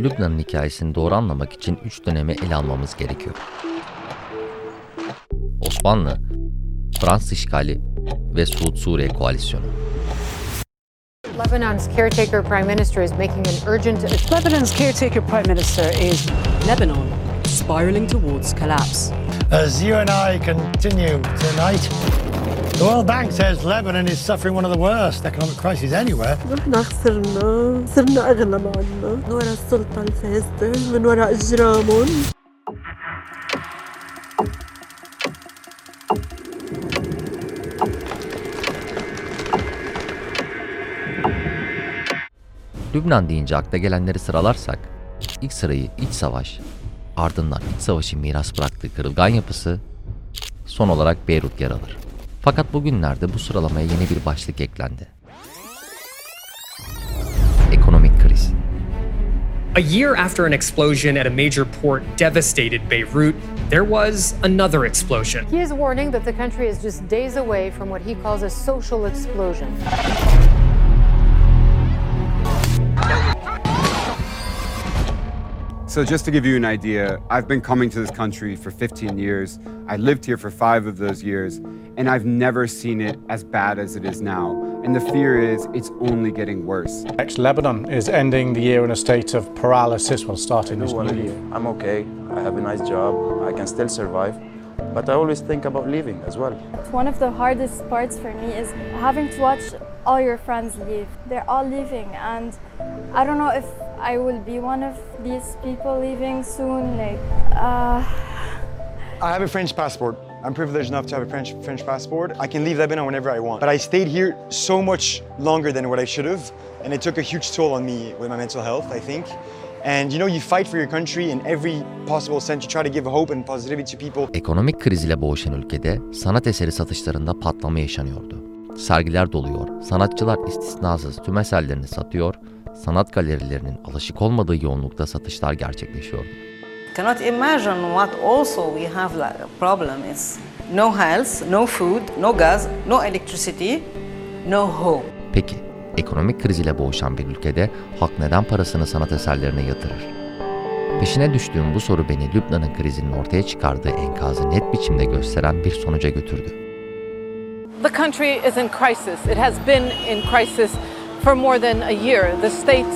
Lübnan'ın hikayesini doğru anlamak için üç dönemi ele almamız gerekiyor. Osmanlı, Fransız işgali ve Suud Suriye koalisyonu. Lebanon's caretaker prime minister is making an urgent Lebanon's caretaker prime minister is Lebanon spiraling towards collapse. As you and I continue tonight, the World Bank says Lebanon is suffering one of the worst economic crises anywhere. احنا خسرنا صرنا اغلب عنا من وراء السلطة الفاسدة من وراء اجرامهم Lübnan deyince akla gelenleri sıralarsak, ilk sırayı iç savaş, ardından iç savaşın miras bıraktığı kırılgan yapısı, son olarak Beyrut yer alır. Fakat bugünlerde bu sıralamaya yeni bir başlık eklendi. Ekonomik kriz. A year after an explosion at a major port devastated Beirut, there was another explosion. He is warning that the country is just days away from what he calls a social explosion. So, just to give you an idea, I've been coming to this country for 15 years. I lived here for five of those years, and I've never seen it as bad as it is now. And the fear is it's only getting worse. Next, Lebanon is ending the year in a state of paralysis while starting this new leave. year. I'm okay. I have a nice job. I can still survive. But I always think about leaving as well. One of the hardest parts for me is having to watch all your friends leave. They're all leaving, and I don't know if I will be one of these people leaving soon. Like, uh, I have a French passport. I'm privileged enough to have a French French passport. I can leave Lebanon whenever I want. But I stayed here so much longer than what I should have, and it took a huge toll on me with my mental health, I think. And you know, you fight for your country in every possible sense. You try to give hope and positivity to people. Ekonomik kriz ile boğuşan ülkede sanat eseri satışlarında patlama yaşanıyordu. Sergiler doluyor, sanatçılar istisnasız tüm eserlerini satıyor, sanat galerilerinin alışık olmadığı yoğunlukta satışlar gerçekleşiyordu. Cannot imagine what also we have like a problem is no health, no food, no gas, no electricity, no home. Peki, ekonomik kriz ile boğuşan bir ülkede halk neden parasını sanat eserlerine yatırır? Peşine düştüğüm bu soru beni Lübnan'ın krizinin ortaya çıkardığı enkazı net biçimde gösteren bir sonuca götürdü. The country is in crisis. It has been in crisis for more than a year. The state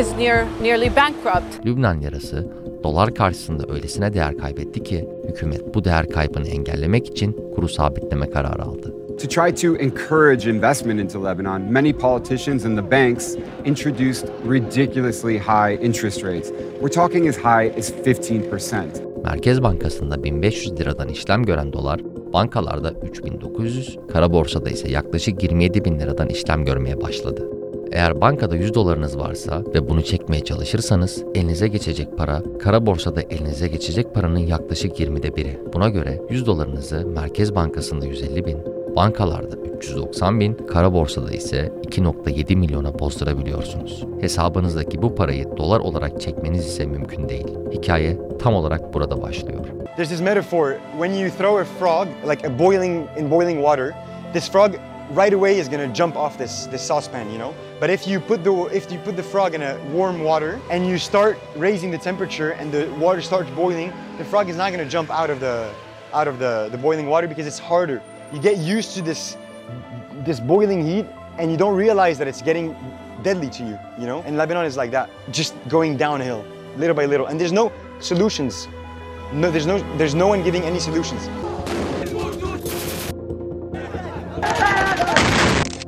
is near nearly bankrupt. Lübnan yarası dolar karşısında öylesine değer kaybetti ki hükümet bu değer kaybını engellemek için kuru sabitleme kararı aldı. To try to encourage investment into Lebanon, many politicians and the banks introduced ridiculously high interest rates. We're talking as high as 15%. Merkez Bankası'nda 1500 liradan işlem gören dolar, bankalarda 3900, kara borsada ise yaklaşık 27 bin liradan işlem görmeye başladı. Eğer bankada 100 dolarınız varsa ve bunu çekmeye çalışırsanız elinize geçecek para, kara borsada elinize geçecek paranın yaklaşık 20'de biri. Buna göre 100 dolarınızı Merkez Bankası'nda 150 bin, bankalarda 390 bin, kara borsada ise 2.7 milyona bozdurabiliyorsunuz. Hesabınızdaki bu parayı dolar olarak çekmeniz ise mümkün değil. Hikaye tam olarak burada başlıyor. There's this metaphor when you throw a frog, like a boiling in boiling water, this frog right away is gonna jump off this this saucepan, you know. But if you put the if you put the frog in a warm water and you start raising the temperature and the water starts boiling, the frog is not gonna jump out of the out of the, the boiling water because it's harder. You get used to this this boiling heat and you don't realize that it's getting deadly to you, you know? And Lebanon is like that, just going downhill, little by little. And there's no solutions. No, there's no there's no one giving any solutions.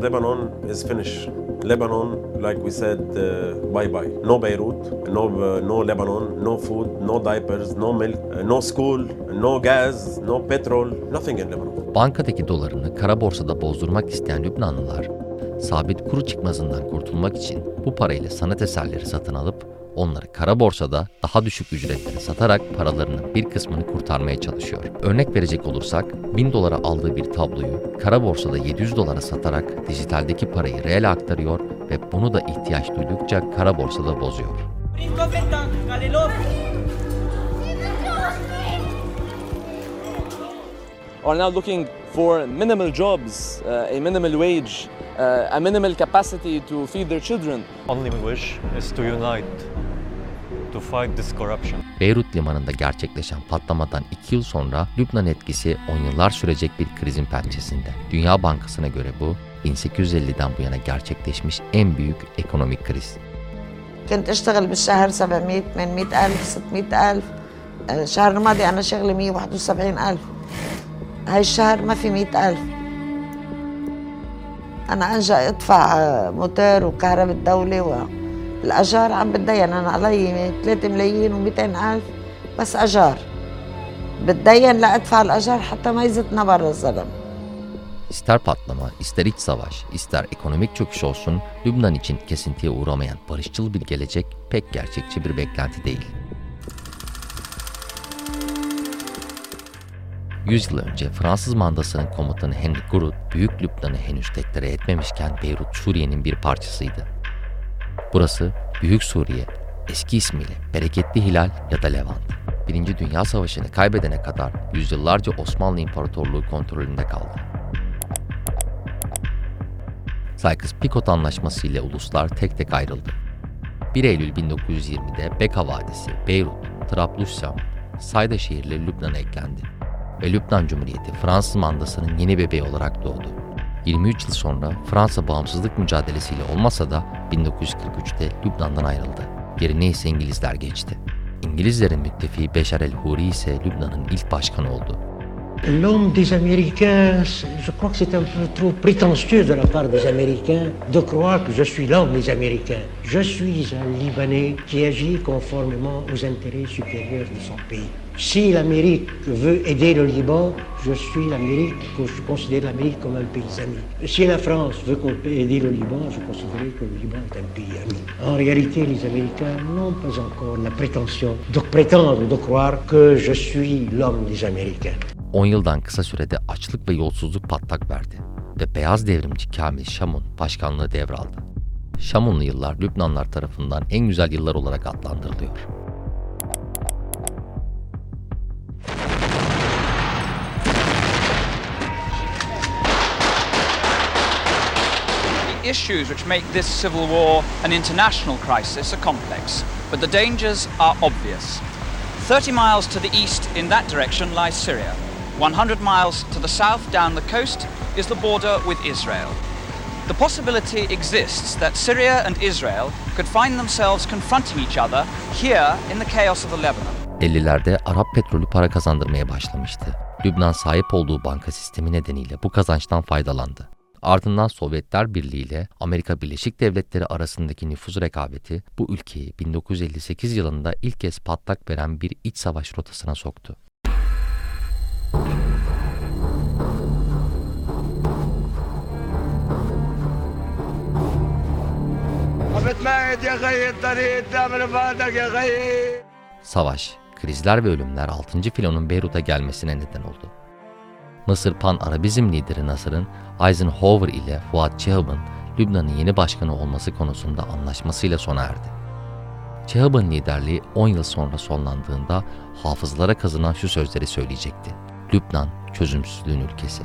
Lebanon is finished. Lebanon, like we said, uh, bye bye. No Beirut, no uh, no Lebanon, no food, no diapers, no milk, uh, no school, no gas, no petrol, nothing in Lebanon. Bankadaki dolarını kara borsada bozdurmak isteyen Lübnanlılar, sabit kuru çıkmazından kurtulmak için bu parayla sanat eserleri satın alıp onları kara borsada daha düşük ücretlere satarak paralarının bir kısmını kurtarmaya çalışıyor. Örnek verecek olursak 1000 dolara aldığı bir tabloyu kara borsada 700 dolara satarak dijitaldeki parayı reale aktarıyor ve bunu da ihtiyaç duydukça kara borsada bozuyor. are now looking for minimal jobs, uh, a minimal wage, uh, a minimal capacity to feed their children. Only wish is to unite to fight this corruption. Beyrut limanında gerçekleşen patlamadan 2 yıl sonra Lübnan etkisi 10 yıllar sürecek bir krizin pençesinde. Dünya Bankası'na göre bu 1850'den bu yana gerçekleşmiş en büyük ekonomik kriz. كنت اشتغل بالشهر 700 800 ألف 600 ألف الشهر الماضي أنا شغلي 171 ألف هاي الشهر ما في 100 ألف أنا أنجا أدفع موتور وكهرباء الدولة والأجار عم بتدين أنا علي 3 ملايين و200 ألف بس أجار بتدين لأدفع الأجار حتى ما يزتنا برا الزلمة İster patlama, ister iç savaş, ister ekonomik çöküş olsun, Lübnan için kesintiye uğramayan barışçıl bir gelecek pek gerçekçi bir beklenti değil. 100 yıl önce Fransız mandasının komutanı Henry Gouraud, Büyük Lübnan'ı henüz deklare etmemişken Beyrut, Suriye'nin bir parçasıydı. Burası Büyük Suriye, eski ismiyle Bereketli Hilal ya da Levant. Birinci Dünya Savaşı'nı kaybedene kadar yüzyıllarca Osmanlı İmparatorluğu kontrolünde kaldı. Sykes-Picot Anlaşması ile uluslar tek tek ayrıldı. 1 Eylül 1920'de Beka Vadisi, Beyrut, Trablusam, Sayda şehirleri Lübnan'a eklendi ve Lübnan Cumhuriyeti Fransız mandasının yeni bebeği olarak doğdu. 23 yıl sonra Fransa bağımsızlık mücadelesiyle olmasa da 1943'te Lübnan'dan ayrıldı. Yerine ise İngilizler geçti. İngilizlerin müttefiği Beşar el-Huri ise Lübnan'ın ilk başkanı oldu. L'homme des Américains, je crois que c'est un peu trop prétentieux de la part des Américains de croire que je suis l'homme des Américains. Je suis un Libanais qui agit conformément aux intérêts supérieurs de son pays. Si l'Amérique veut aider le Liban, je suis l'Amérique, je considère l'Amérique comme un pays ami. Si la France veut aider le Liban, je considère que le Liban est un pays ami. En réalité, les Américains n'ont pas encore la prétention de prétendre, de croire que je suis l'homme des Américains. 10 yıldan kısa sürede açlık ve yolsuzluk patlak verdi ve beyaz devrimci Kamil Şamun başkanlığı devraldı. Şamunlu yıllar Lübnanlar tarafından en güzel yıllar olarak adlandırılıyor. İssues which make this civil war an international crisis are complex, but the dangers are obvious. 30 miles to the east in that direction lies Syria. 100 miles to the south down the coast is the border with Israel. The possibility exists that Syria and Israel could find themselves confronting each other here in the chaos of the Lebanon. 50'lerde Arap petrolü para kazandırmaya başlamıştı. Lübnan sahip olduğu banka sistemi nedeniyle bu kazançtan faydalandı. Ardından Sovyetler Birliği ile Amerika Birleşik Devletleri arasındaki nüfuz rekabeti bu ülkeyi 1958 yılında ilk kez patlak veren bir iç savaş rotasına soktu. Savaş, krizler ve ölümler 6. filonun Beyrut'a gelmesine neden oldu. Mısır Pan-Arabizm lideri Nasır'ın Eisenhower ile Fuat Çehub'un Lübnan'ın yeni başkanı olması konusunda anlaşmasıyla sona erdi. Çehub'un liderliği 10 yıl sonra sonlandığında hafızlara kazınan şu sözleri söyleyecekti. Lübnan çözümsüzlüğün ülkesi.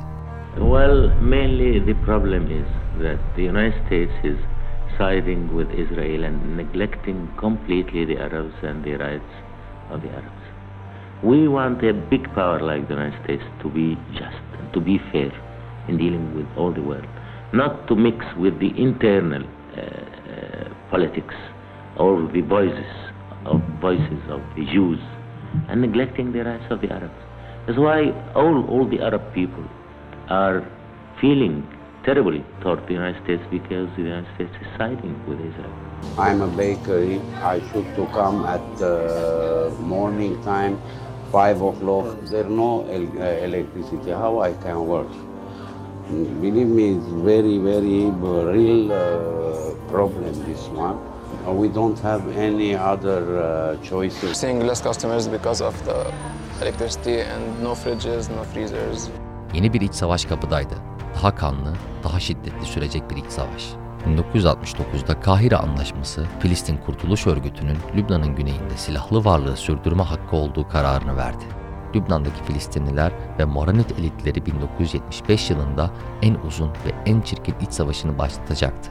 Well, mainly the problem is that the United States is siding with Israel and neglecting completely the Arabs and the rights of the Arabs. We want a big power like the United States to be just to be fair in dealing with all the world, not to mix with the internal uh, uh, politics or the voices of voices of the Jews and neglecting the rights of the Arabs. That's why all, all the Arab people are feeling terribly toward the United States because the United States is siding with Israel. I'm a bakery. I should to come at uh, morning time, five o'clock. There's no el uh, electricity. How I can work? Believe me, it's very, very real uh, problem. This one. we don't have any other choices. Seeing less customers because of the electricity and no fridges, no freezers. Yeni bir iç savaş kapıdaydı. Daha kanlı, daha şiddetli sürecek bir iç savaş. 1969'da Kahire Anlaşması, Filistin Kurtuluş Örgütü'nün Lübnan'ın güneyinde silahlı varlığı sürdürme hakkı olduğu kararını verdi. Lübnan'daki Filistinliler ve Moranit elitleri 1975 yılında en uzun ve en çirkin iç savaşını başlatacaktı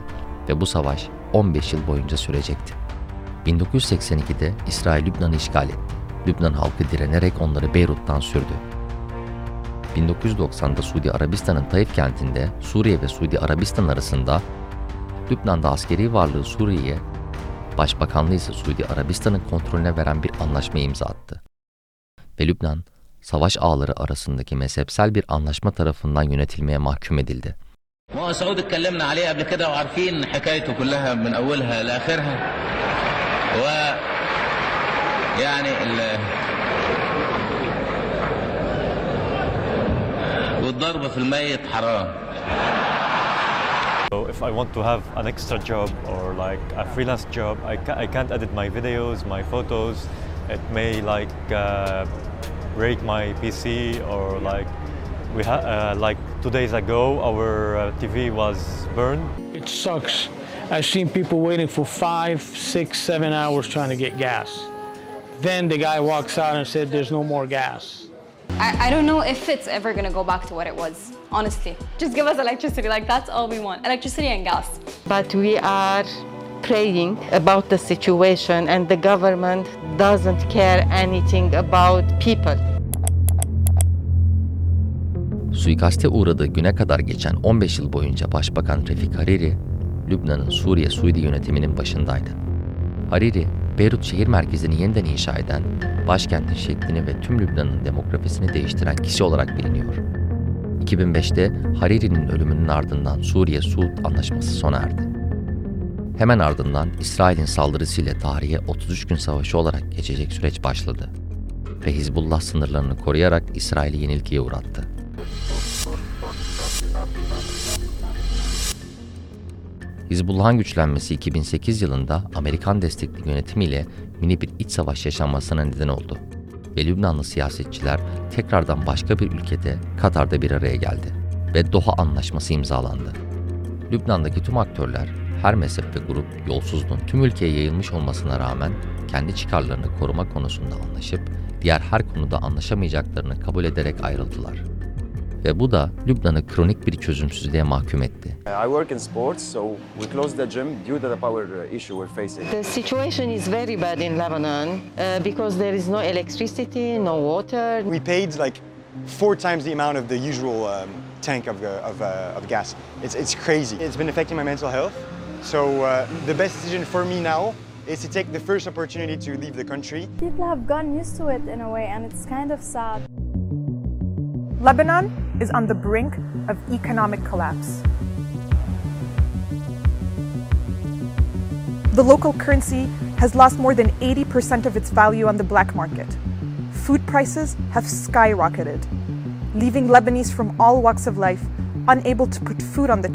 ve bu savaş 15 yıl boyunca sürecekti. 1982'de İsrail Lübnan'ı işgal etti. Lübnan halkı direnerek onları Beyrut'tan sürdü. 1990'da Suudi Arabistan'ın Taif kentinde Suriye ve Suudi Arabistan arasında Lübnan'da askeri varlığı Suriye'ye, Başbakanlığı ise Suudi Arabistan'ın kontrolüne veren bir anlaşma imza attı. Ve Lübnan, savaş ağları arasındaki mezhepsel bir anlaşma tarafından yönetilmeye mahkum edildi. ما هو سعود اتكلمنا عليه قبل كده وعارفين حكايته كلها من اولها لاخرها و يعني ال... والضرب في الميت حرام So if I want to have an extra job or like a freelance job, I, ca- I can't edit my videos, my photos. It may like uh, break my PC or like we ha- uh, like two days ago our uh, TV was burned. It sucks. I've seen people waiting for five, six, seven hours trying to get gas. Then the guy walks out and said, "There's no more gas." I, I don't know if it's ever gonna go back to what it was, honestly. Just give us electricity, like that's all we want electricity and gas. But we are praying about the situation, and the government doesn't care anything about people. Suikaste uğradığı güne kadar geçen 15 yıl boyunca Başbakan Refik Hariri, Lübnan'ın Suriye Suudi yönetiminin başındaydı. Hariri, Beyrut şehir merkezini yeniden inşa eden, başkentin şeklini ve tüm Lübnan'ın demografisini değiştiren kişi olarak biliniyor. 2005'te Hariri'nin ölümünün ardından Suriye-Suud anlaşması sona erdi. Hemen ardından İsrail'in saldırısıyla tarihe 33 gün savaşı olarak geçecek süreç başladı ve Hizbullah sınırlarını koruyarak İsrail'i yenilgiye uğrattı. Hizbullah'ın güçlenmesi 2008 yılında Amerikan destekli yönetimiyle mini bir iç savaş yaşanmasına neden oldu. Ve Lübnanlı siyasetçiler tekrardan başka bir ülkede Katar'da bir araya geldi ve Doha Anlaşması imzalandı. Lübnan'daki tüm aktörler, her mezhep ve grup yolsuzluğun tüm ülkeye yayılmış olmasına rağmen kendi çıkarlarını koruma konusunda anlaşıp diğer her konuda anlaşamayacaklarını kabul ederek ayrıldılar. Ve bu da Lübnan'ı kronik bir çözümsüzlüğe mahkum etti. I work in sports, so we closed the gym due to the power uh, issue we're facing. The situation is very bad in Lebanon uh, because there is no electricity, no water. We paid like four times the amount of the usual um, tank of, uh, of, uh, of gas. It's, it's crazy. It's been affecting my mental health. So uh, the best decision for me now is to take the first opportunity to leave the country. People have gotten used to it in a way, and it's kind of sad. Lebanon is on the brink of economic collapse. The local currency has lost more than 80% of its value on the black market. Food prices have skyrocketed, leaving Lebanese from all walks of life unable to put food on the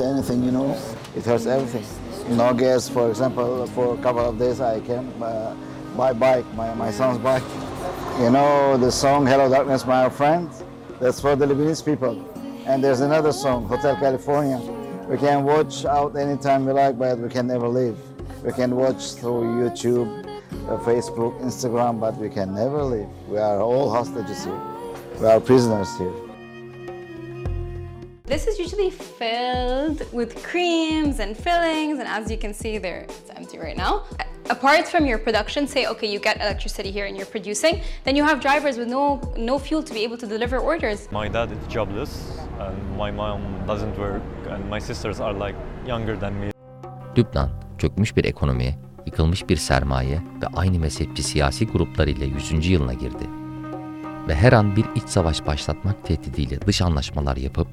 anything, you know. It hurts everything. No gas, for example, for a couple of days I can uh, buy bike, my, my son's bike. You know the song Hello Darkness, my friend? That's for the Lebanese people. And there's another song, Hotel California. We can watch out anytime we like, but we can never leave. We can watch through YouTube, uh, Facebook, Instagram, but we can never leave. We are all hostages here. We are prisoners here. This is usually filled with creams and fillings, and as you can see, there it's empty right now. Apart from your production, say okay, you get electricity here and you're producing, then you have drivers with no no fuel to be able to deliver orders. My dad is jobless and my mom doesn't work and my sisters are like younger than me. Lübnan, çökmüş bir ekonomi, yıkılmış bir sermaye ve aynı mezhepçi siyasi gruplar ile 100. yılına girdi. Ve her an bir iç savaş başlatmak tehdidiyle dış anlaşmalar yapıp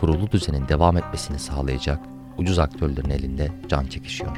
kurulu düzenin devam etmesini sağlayacak ucuz aktörlerin elinde can çekişiyor.